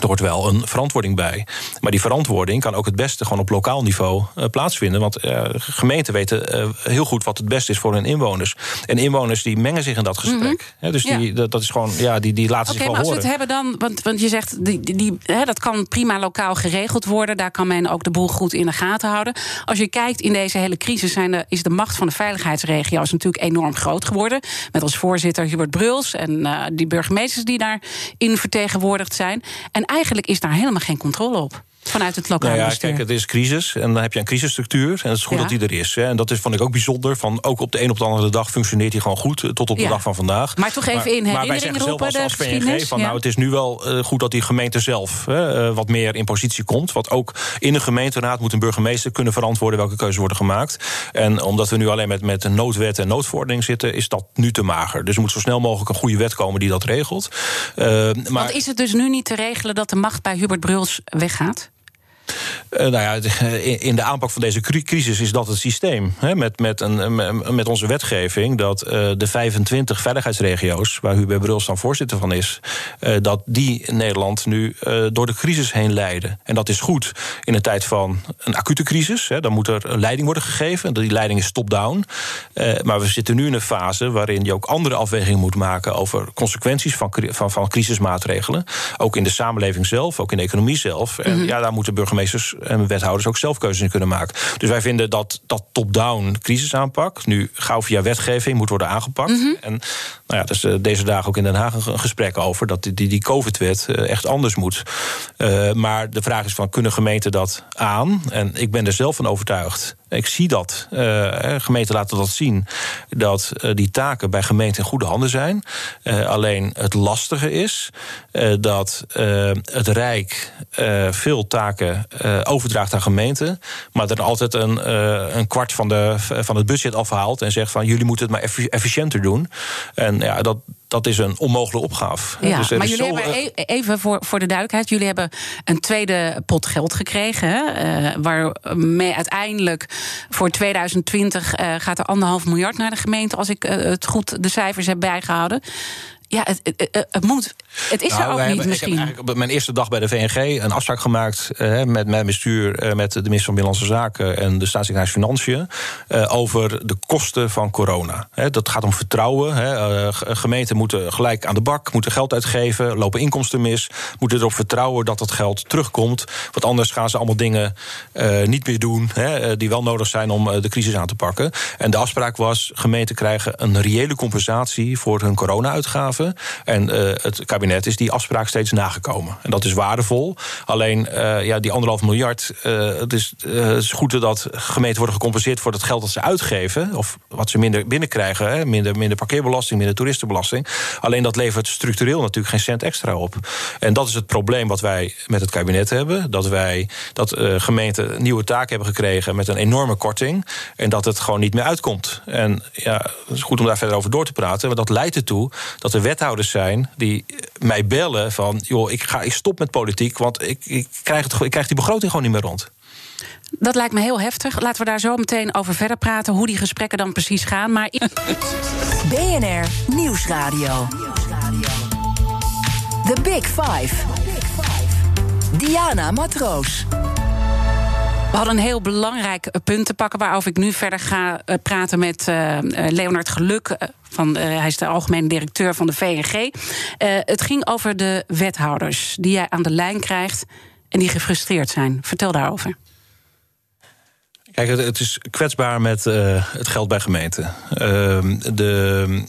Er hoort wel een verantwoording bij. Maar die verantwoording kan ook het beste gewoon op lokaal niveau uh, plaatsvinden. Want uh, gemeenten weten uh, heel goed wat het beste is voor hun inwoners. En inwoners die mengen zich in dat gesprek. Mm -hmm. dus die, dat, dat, is gewoon, ja, die, die laten okay, zich wel horen. Als we het hebben dan, want, want je zegt, die, die, hè, dat kan prima lokaal geregeld worden. Daar kan men ook de boel goed in de gaten houden. Als je kijkt in deze hele crisis, zijn de, is de macht van de veiligheidsregio's natuurlijk enorm groot geworden. Met als voorzitter Hubert Bruls en die burgemeesters die daarin vertegenwoordigd zijn. En eigenlijk is daar helemaal geen controle op vanuit het lokale nou ja, bestuur. Kijk, het is crisis en dan heb je een crisisstructuur. En het is goed ja. dat die er is. Hè. En dat is, vond ik ook bijzonder. Van, ook op de een op de andere dag functioneert hij gewoon goed. Tot op de ja. dag van vandaag. Maar toch even maar, in herinnering maar wij zeggen zelf als, als PNG van, nou, het is nu wel uh, goed dat die gemeente zelf uh, wat meer in positie komt. Want ook in een gemeenteraad moet een burgemeester kunnen verantwoorden welke keuzes worden gemaakt. En omdat we nu alleen met, met noodwet en noodverordening zitten, is dat nu te mager. Dus er moet zo snel mogelijk een goede wet komen die dat regelt. Uh, maar, Want is het dus nu niet te regelen dat de macht bij Hubert Bruls weggaat? Uh, nou ja, in de aanpak van deze crisis is dat het systeem. Hè, met, met, een, met onze wetgeving dat uh, de 25 veiligheidsregio's, waar Hubert Bruls dan voorzitter van is, uh, dat die Nederland nu door de crisis heen leiden. En dat is goed in een tijd van een acute crisis. Hè, dan moet er leiding worden gegeven. Die leiding is top-down. maar we zitten nu in een fase waarin je ook andere afwegingen moet maken over consequenties van, van, van crisismaatregelen. Ook in de samenleving zelf, ook in de economie zelf. En mm -hmm. ja, daar moeten burgemeesters en wethouders ook zelf keuzes in kunnen maken. Dus wij vinden dat dat top-down crisisaanpak nu gauw via wetgeving moet worden aangepakt. Mm -hmm. En nou ja, dus uh, deze dagen ook in Den Haag een gesprek over dat die, die, die COVID-wet uh, echt anders moet. Uh, maar de vraag is van kunnen gemeenten dat aan? En ik ben er zelf van overtuigd ik zie dat. Uh, gemeenten laten dat zien. Dat uh, die taken bij gemeenten in goede handen zijn. Uh, alleen het lastige is dat het Rijk veel taken overdraagt aan gemeenten. Maar er altijd een, een kwart van, de, van het budget afhaalt. En zegt van jullie moeten het maar efficiënter doen. En ja, dat, dat is een onmogelijke opgave. Ja, dus maar jullie zo, hebben, e- even voor, voor de duidelijkheid... jullie hebben een tweede pot geld gekregen... Uh, waarmee uiteindelijk voor 2020 uh, gaat er anderhalf miljard naar de gemeente... als ik uh, het goed de cijfers heb bijgehouden. Ja, het, het, het moet. Het is er Nou, ook niet misschien. Ik heb eigenlijk op mijn eerste dag bij de VNG een afspraak gemaakt eh, met mijn bestuur, eh, met de minister van Binnenlandse Zaken en de staatssecretaris Financiën eh, over de kosten van corona. Dat gaat om vertrouwen. Gemeenten moeten gelijk aan de bak, moeten geld uitgeven, lopen inkomsten mis, moeten erop vertrouwen dat dat geld terugkomt. Want anders gaan ze allemaal dingen niet meer doen die wel nodig zijn om de crisis aan te pakken. En de afspraak was: gemeenten krijgen een reële compensatie voor hun corona-uitgaven. En eh, het kabinet is die afspraak steeds nagekomen. En dat is waardevol. Alleen eh, ja, die anderhalf miljard. eh, het, is, het is goed dat gemeenten worden gecompenseerd voor het geld dat ze uitgeven. Of wat ze minder binnenkrijgen. Minder, minder parkeerbelasting, minder toeristenbelasting. Alleen dat levert structureel natuurlijk geen cent extra op. En dat is het probleem wat wij met het kabinet hebben. Dat wij dat gemeenten nieuwe taken hebben gekregen met een enorme korting. En dat het gewoon niet meer uitkomt. En ja, het is goed om daar verder over door te praten. Maar dat leidt ertoe dat er wethouders zijn die mij bellen van... joh, ik, ga, ik stop met politiek, want ik, ik, krijg het, ik krijg die begroting gewoon niet meer rond. Dat lijkt me heel heftig. Laten we daar zo meteen over verder praten. Hoe die gesprekken dan precies gaan. Maar BNR Nieuwsradio. The Big Five. Diana Matroos. We hadden een heel belangrijk eh, punt te pakken... waarover ik nu verder ga eh, praten met eh, Leonard Geluk... van, hij is de algemene directeur van de VNG. Het ging over de wethouders die jij aan de lijn krijgt... en die gefrustreerd zijn. Vertel daarover. Kijk, het, is kwetsbaar met het geld bij gemeenten. Ehm, de,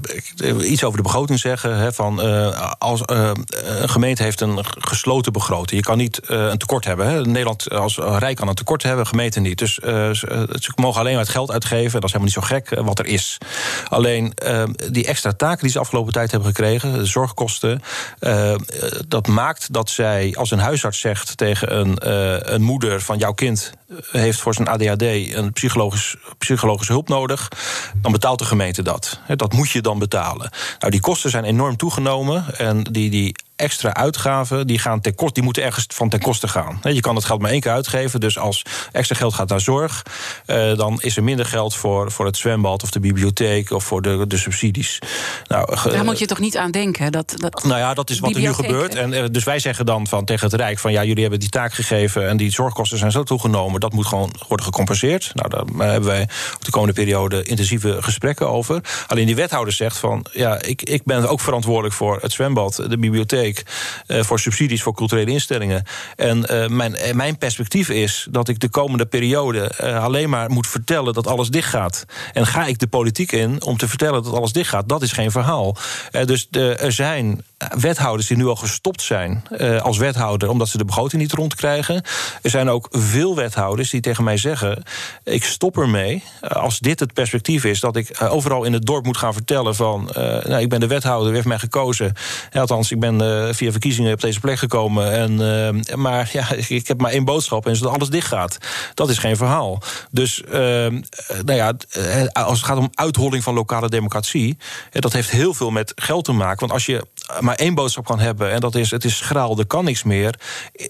ik- iets over de begroting zeggen. Hè, van, eh, als, eh, een gemeente heeft een gesloten begroting. Je kan niet een tekort hebben. Hè. Nederland als rijk kan een tekort hebben, gemeenten niet. Dus ze, mogen alleen maar het geld uitgeven. Dat is helemaal niet zo gek wat er is. Alleen die extra taken die ze afgelopen tijd hebben gekregen, de zorgkosten, dat maakt dat zij, als een huisarts zegt tegen een, een moeder van jouw kind heeft voor zijn ADHD een psychologisch, psychologische hulp nodig, dan betaalt de gemeente dat. Dat moet je dan betalen. Nou, die kosten zijn enorm toegenomen en die, die extra uitgaven die gaan ten koste, die moeten ergens van ten koste gaan. Je kan het geld maar één keer uitgeven. Dus als extra geld gaat naar zorg, eh, dan is er minder geld voor, voor het zwembad of de bibliotheek of voor de, de subsidies. Nou, Daar moet je toch niet aan denken? Dat, dat, nou ja, dat is wat er nu gebeurt. En, eh, dus wij zeggen dan van, tegen het Rijk: van ja, jullie hebben die taak gegeven en die zorgkosten zijn zo toegenomen. Dat moet gewoon worden gecompenseerd. Nou, daar eh, hebben wij op de komende periode intensieve gesprekken over. Alleen die wethouder zegt van ja, ik, ik ben ook verantwoordelijk voor het zwembad, de bibliotheek, eh, voor subsidies voor culturele instellingen. En eh, mijn, eh, mijn perspectief is dat ik de komende periode alleen maar moet vertellen dat alles dicht gaat. En ga ik de politiek in om te vertellen dat alles dicht gaat, dat is geen verhaal. Dus er zijn wethouders die nu al gestopt zijn eh, als wethouder omdat ze de begroting niet rondkrijgen. Er zijn ook veel wethouders die tegen mij zeggen: ik stop ermee eh, als dit het perspectief is dat ik eh, overal in het dorp moet gaan vertellen van eh, nou, ik ben de wethouder, u heeft mij gekozen. Ja, althans, ik ben eh, via verkiezingen op deze plek gekomen. En, eh, maar ja, ik heb maar één boodschap en dat alles dicht gaat. Dat is geen verhaal. Dus eh, nou ja, eh, als het gaat om uitholling van lokale democratie, eh, dat heeft heel veel met geld te maken. Want als je maar één boodschap kan hebben en dat is het is schraal, er kan niks meer.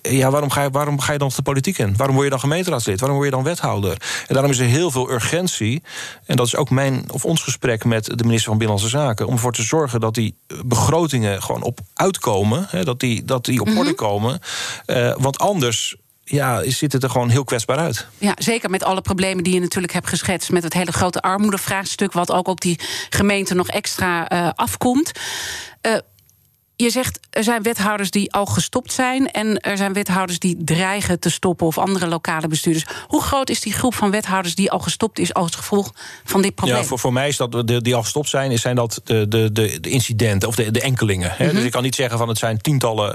Ja, waarom ga je, waarom ga je dan de politiek in? Waarom word je dan gemeenteraadslid? Waarom word je dan wethouder? En daarom is er heel veel urgentie. En dat is ook mijn of ons gesprek met de minister van Binnenlandse Zaken. Om ervoor te zorgen dat die begrotingen gewoon op uitkomen. Hè, dat, die, dat die op orde komen. Eh, want anders ja, ziet het er gewoon heel kwetsbaar uit. Ja, zeker met alle problemen die je natuurlijk hebt geschetst. Met het hele grote armoedevraagstuk, wat ook op die gemeente nog extra eh, afkomt. Eh, je zegt er zijn wethouders die al gestopt zijn. En er zijn wethouders die dreigen te stoppen. Of andere lokale bestuurders. Hoe groot is die groep van wethouders die al gestopt is als gevolg van dit probleem? Ja, voor, voor mij is dat de, die al gestopt zijn, is- zijn dat de, de, de, de incidenten of de, de enkelingen. Hè. Dus ik kan niet zeggen van het zijn tientallen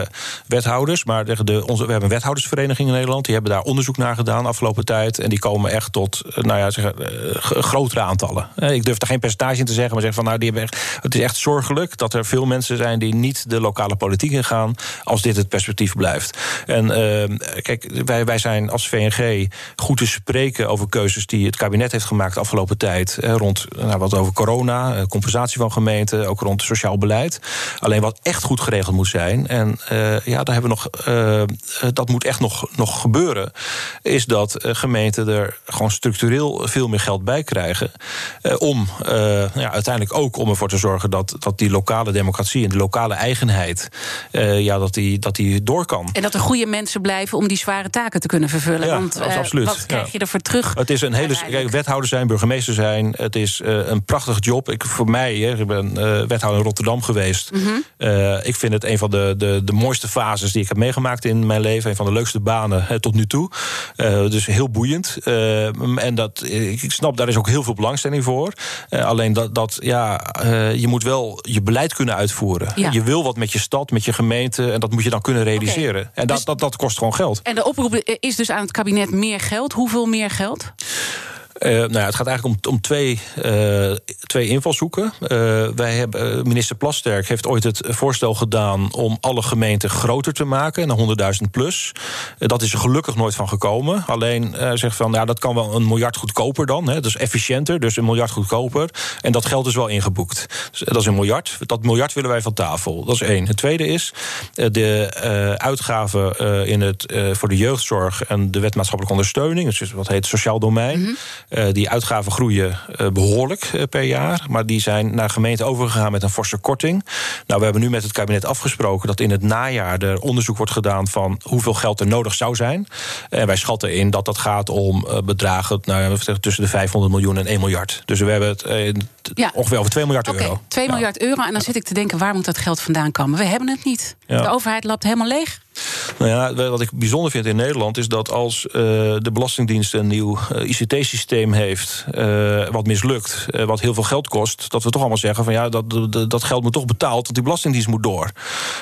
eh, wethouders. Maar de, de, onze, we hebben een wethoudersvereniging in Nederland. Die hebben daar onderzoek naar gedaan afgelopen tijd. En die komen echt tot eh, nou ja, zeg, eh, grotere aantallen. Ik durf er geen percentage in te zeggen, maar zeg van nou, die hebben echt, het is echt zorgelijk dat er veel mensen zijn die niet de lokale politiek ingaan als dit het perspectief blijft. En uh, kijk, wij, wij zijn als VNG goed te spreken over keuzes die het kabinet heeft gemaakt de afgelopen tijd. rond nou, wat over corona, compensatie van gemeenten, ook rond sociaal beleid. Alleen wat echt goed geregeld moet zijn, en ja, daar hebben we nog, dat moet echt nog, nog gebeuren, is dat gemeenten er gewoon structureel veel meer geld bij krijgen. om ja, uiteindelijk ook om ervoor te zorgen dat, dat die lokale democratie en de lokale eigenheid, ja, dat die, dat die door kan. En dat er goede mensen blijven om die zware taken te kunnen vervullen. Ja, Want absoluut. wat krijg je ervoor terug? Het is een hele. Kijk, wethouder zijn, burgemeester zijn. Het is een prachtig job. Ik, voor mij, hè, ik ben wethouder in Rotterdam geweest. Mm -hmm. ik vind het een van de, de, de mooiste fases die ik heb meegemaakt in mijn leven. Een van de leukste banen hè, tot nu toe. Uh, dus heel boeiend. Uh, en dat, ik snap, daar is ook heel veel belangstelling voor. Uh, alleen dat, dat ja, je moet wel je beleid kunnen uitvoeren. Ja. Je wil wat met je stad, met je gemeente. En dat moet je dan kunnen realiseren. Okay. En dat, dus, dat, dat kost gewoon geld. En de oproep is dus aan het kabinet meer geld. Hoeveel meer geld? Uh, nou ja, het gaat eigenlijk om, om twee, uh, twee invalshoeken. Uh, wij hebben, minister Plasterk heeft ooit het voorstel gedaan om alle gemeenten groter te maken, naar 100.000 plus. dat is er gelukkig nooit van gekomen. Alleen zegt van ja, dat kan wel een miljard goedkoper dan. Hè, dus efficiënter, dus een miljard goedkoper. En dat geld is wel ingeboekt. Dus dat is een miljard. Dat miljard willen wij van tafel. Dat is één. Het tweede is de uitgaven in het, voor de jeugdzorg en de wet maatschappelijke ondersteuning. Dus wat heet sociaal domein. -hmm. Uh, die uitgaven groeien uh, behoorlijk uh, per jaar. Maar die zijn naar gemeenten overgegaan met een forse korting. Nou, we hebben nu met het kabinet afgesproken dat in het najaar er onderzoek wordt gedaan van hoeveel geld er nodig zou zijn. En wij schatten in dat dat gaat om bedragen nou, tussen de 500 miljoen en 1 miljard. Dus we hebben het ja. ongeveer over 2 miljard okay, euro. 2 ja. miljard euro. En dan zit ik te denken, waar moet dat geld vandaan komen? We hebben het niet. Ja. De overheid loopt helemaal leeg. Nou ja, wat ik bijzonder vind in Nederland is dat als uh, de Belastingdienst een nieuw uh, ICT-systeem heeft, uh, wat mislukt, wat heel veel geld kost, dat we toch allemaal zeggen van ja, dat, dat geld moet toch betaald, want die Belastingdienst moet door.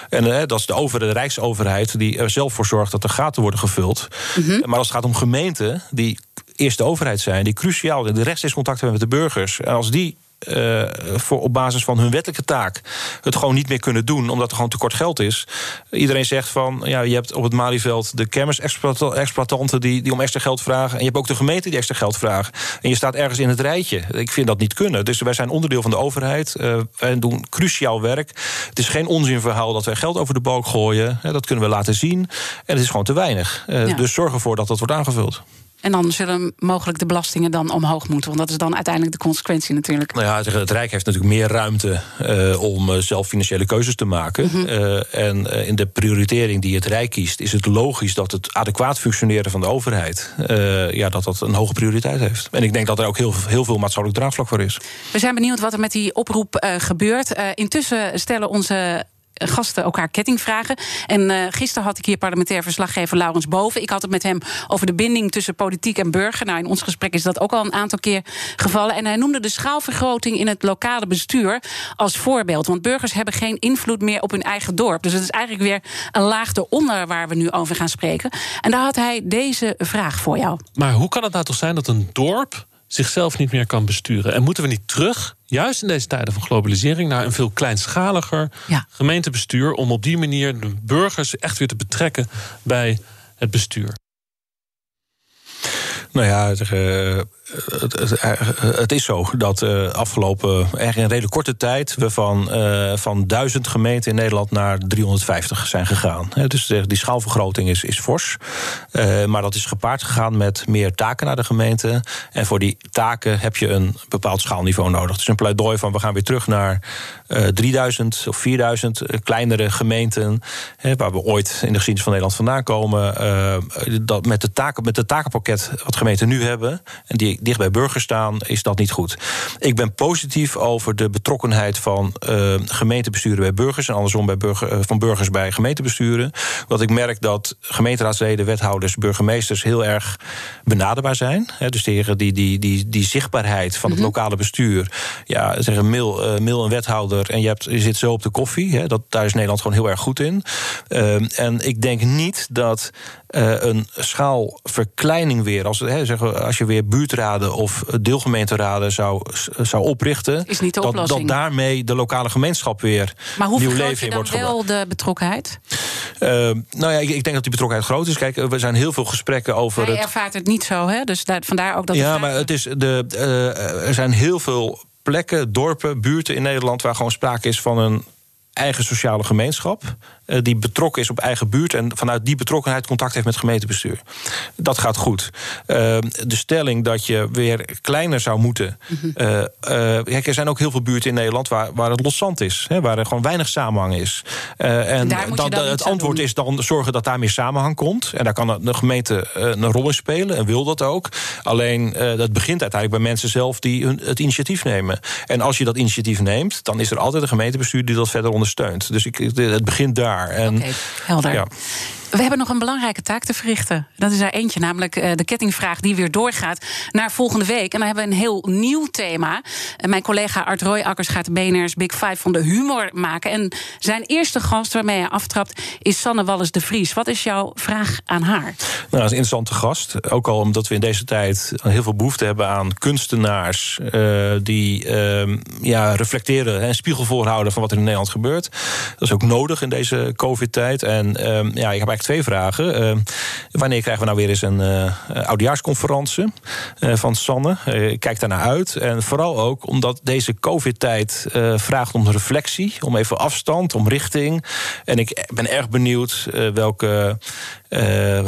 En dat is de overheid, de Rijksoverheid, die er zelf voor zorgt dat er gaten worden gevuld. Mm -hmm. Maar als het gaat om gemeenten die eerst de overheid zijn, die cruciaal de rechtstreeks contact hebben met de burgers, en als die uh, voor, op basis van hun wettelijke taak het gewoon niet meer kunnen doen, omdat er gewoon tekort geld is. Iedereen zegt van, ja, je hebt op het Malieveld de kermisexploitanten die, die om extra geld vragen. En je hebt ook de gemeente die extra geld vragen. En je staat ergens in het rijtje. Ik vind dat niet kunnen. Dus wij zijn onderdeel van de overheid. Uh, wij doen cruciaal werk. Het is geen onzinverhaal dat wij geld over de balk gooien. Dat kunnen we laten zien. En het is gewoon te weinig. Uh, ja. Dus zorg ervoor dat dat wordt aangevuld. En dan zullen mogelijk de belastingen dan omhoog moeten. Want dat is dan uiteindelijk de consequentie natuurlijk. Nou ja, het Rijk heeft natuurlijk meer ruimte uh, om uh, zelf financiële keuzes te maken. Mm -hmm. uh, en in de prioritering die het Rijk kiest, is het logisch dat het adequaat functioneren van de overheid. ja, dat dat een hoge prioriteit heeft. En ik denk dat er ook heel, heel veel maatschappelijk draagvlak voor is. We zijn benieuwd wat er met die oproep gebeurt. intussen stellen onze gasten elkaar kettingvragen. En uh, gisteren had ik hier parlementair verslaggever Laurens Boven. Ik had het met hem over de binding tussen politiek en burger. Nou, in ons gesprek is dat ook al een aantal keer gevallen. En hij noemde de schaalvergroting in het lokale bestuur als voorbeeld. Want burgers hebben geen invloed meer op hun eigen dorp. Dus het is eigenlijk weer een laag eronder waar we nu over gaan spreken. En daar had hij deze vraag voor jou. Maar hoe kan het nou toch zijn dat een dorp zichzelf niet meer kan besturen. En moeten we niet terug, juist in deze tijden van globalisering, naar een veel kleinschaliger ja. gemeentebestuur om op die manier de burgers echt weer te betrekken bij het bestuur? Nou ja, het, het, het, is zo dat uh, afgelopen erg in een redelijk korte tijd we van, uh, van duizend gemeenten in Nederland naar 350 zijn gegaan. Dus die schaalvergroting is, is fors. Maar dat is gepaard gegaan met meer taken naar de gemeente. En voor die taken heb je een bepaald schaalniveau nodig. Is een pleidooi van we gaan weer terug naar 3000 of 4000 kleinere gemeenten. Waar we ooit in de geschiedenis van Nederland vandaan komen. dat met, de taken, met het takenpakket wat gemeenten nu hebben. En die dicht bij burgers staan, is dat niet goed. Ik ben positief over de betrokkenheid van uh, gemeentebesturen bij burgers en andersom bij burger, uh, van burgers bij gemeentebesturen. Want ik merk dat gemeenteraadsleden, wethouders, burgemeesters heel erg benaderbaar zijn. He, dus tegen die, die, die, die zichtbaarheid van het mm -hmm. lokale bestuur. Ja, zeggen mail, uh, mail een wethouder en je, hebt, je zit zo op de koffie. He, dat, daar is Nederland gewoon heel erg goed in. en ik denk niet dat een schaalverkleining weer, als, zeggen, als je weer buurtraden of deelgemeenteraden zou, zou oprichten, is niet de dat, dat daarmee de lokale gemeenschap weer maar hoe nieuw leven in wordt gebracht. wel de betrokkenheid? Uh, nou ja, ik, ik, denk dat die betrokkenheid groot is. Kijk, er zijn heel veel gesprekken over. Hij het... ervaart het niet zo, hè? Dus daar, vandaar ook dat. Ja, maar het is de, uh, er zijn heel veel plekken, dorpen, buurten in Nederland waar gewoon sprake is van een eigen sociale gemeenschap. Eh, die betrokken is op eigen buurt en vanuit die betrokkenheid contact heeft met gemeentebestuur. Dat gaat goed. Uh, de stelling dat je weer kleiner zou moeten. Mm er zijn ook heel veel buurten in Nederland waar, waar het loszand is, hè, waar er gewoon weinig samenhang is. en dan, het antwoord is dan zorgen dat daar meer samenhang komt. En daar kan de gemeente een rol in spelen en wil dat ook. Alleen dat begint uiteindelijk bij mensen zelf die het initiatief nemen. En als je dat initiatief neemt, dan is er altijd een gemeentebestuur die dat verder ondersteunt. Dus ik, het begint daar. Oké, helder. Ja. We hebben nog een belangrijke taak te verrichten. Dat is er eentje, namelijk eh, de kettingvraag die weer doorgaat naar volgende week. En dan hebben we een heel nieuw thema. Mijn collega Art Royakkers gaat de BNR's Big Five van de humor maken. En zijn eerste gast waarmee hij aftrapt is Sanne Wallis de Vries. Wat is jouw vraag aan haar? Nou, dat is een interessante gast. Ook al omdat we in deze tijd heel veel behoefte hebben aan kunstenaars... Uh, die uh, ja, reflecteren en spiegel voorhouden van wat er in Nederland gebeurt. Dat is ook nodig in deze covid-tijd. En ehm, ja, ik heb eigenlijk twee vragen. Uh, wanneer krijgen we nou weer eens een uh, oudejaarsconferentie uh, van Sanne? kijk daarnaar uit. En vooral ook omdat deze COVID-tijd vraagt om reflectie, om even afstand, om richting. En ik ben erg benieuwd welke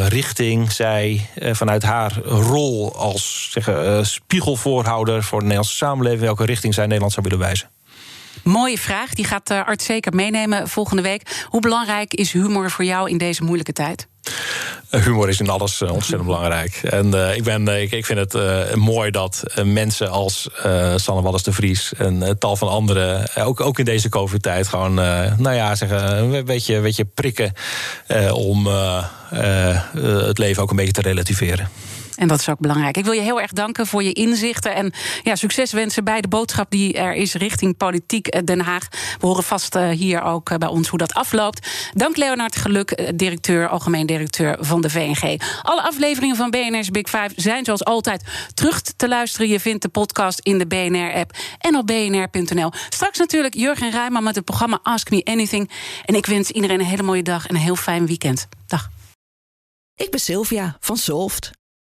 richting zij vanuit haar rol als zeggen, spiegelvoorhouder voor de Nederlandse samenleving, welke richting zij Nederland zou willen wijzen. Mooie vraag. Die gaat uh, Art zeker meenemen volgende week. Hoe belangrijk is humor voor jou in deze moeilijke tijd? Eh, humor is in alles uh, ontzettend belangrijk. En ik, ben, ik, ik, vind het mooi dat mensen als Sanne Wallis de Vries en tal van anderen, ook, ook in deze COVID-tijd, gewoon nou ja, zeggen, een beetje, een beetje prikken om het leven ook een beetje te relativeren. En dat is ook belangrijk. Ik wil je heel erg danken voor je inzichten. En ja, succes wensen bij de boodschap die er is richting politiek eh, Den Haag. We horen vast eh, hier ook eh, bij ons hoe dat afloopt. Dank Leonard Geluk, directeur, algemeen directeur van de VNG. Alle afleveringen van BNR's Big Five zijn zoals altijd terug te luisteren. Je vindt de podcast in de BNR-app en op bnr.nl. Straks natuurlijk Jurgen Rijman met het programma Ask Me Anything. En ik wens iedereen een hele mooie dag en een heel fijn weekend. Dag. Ik ben Sylvia van Solft.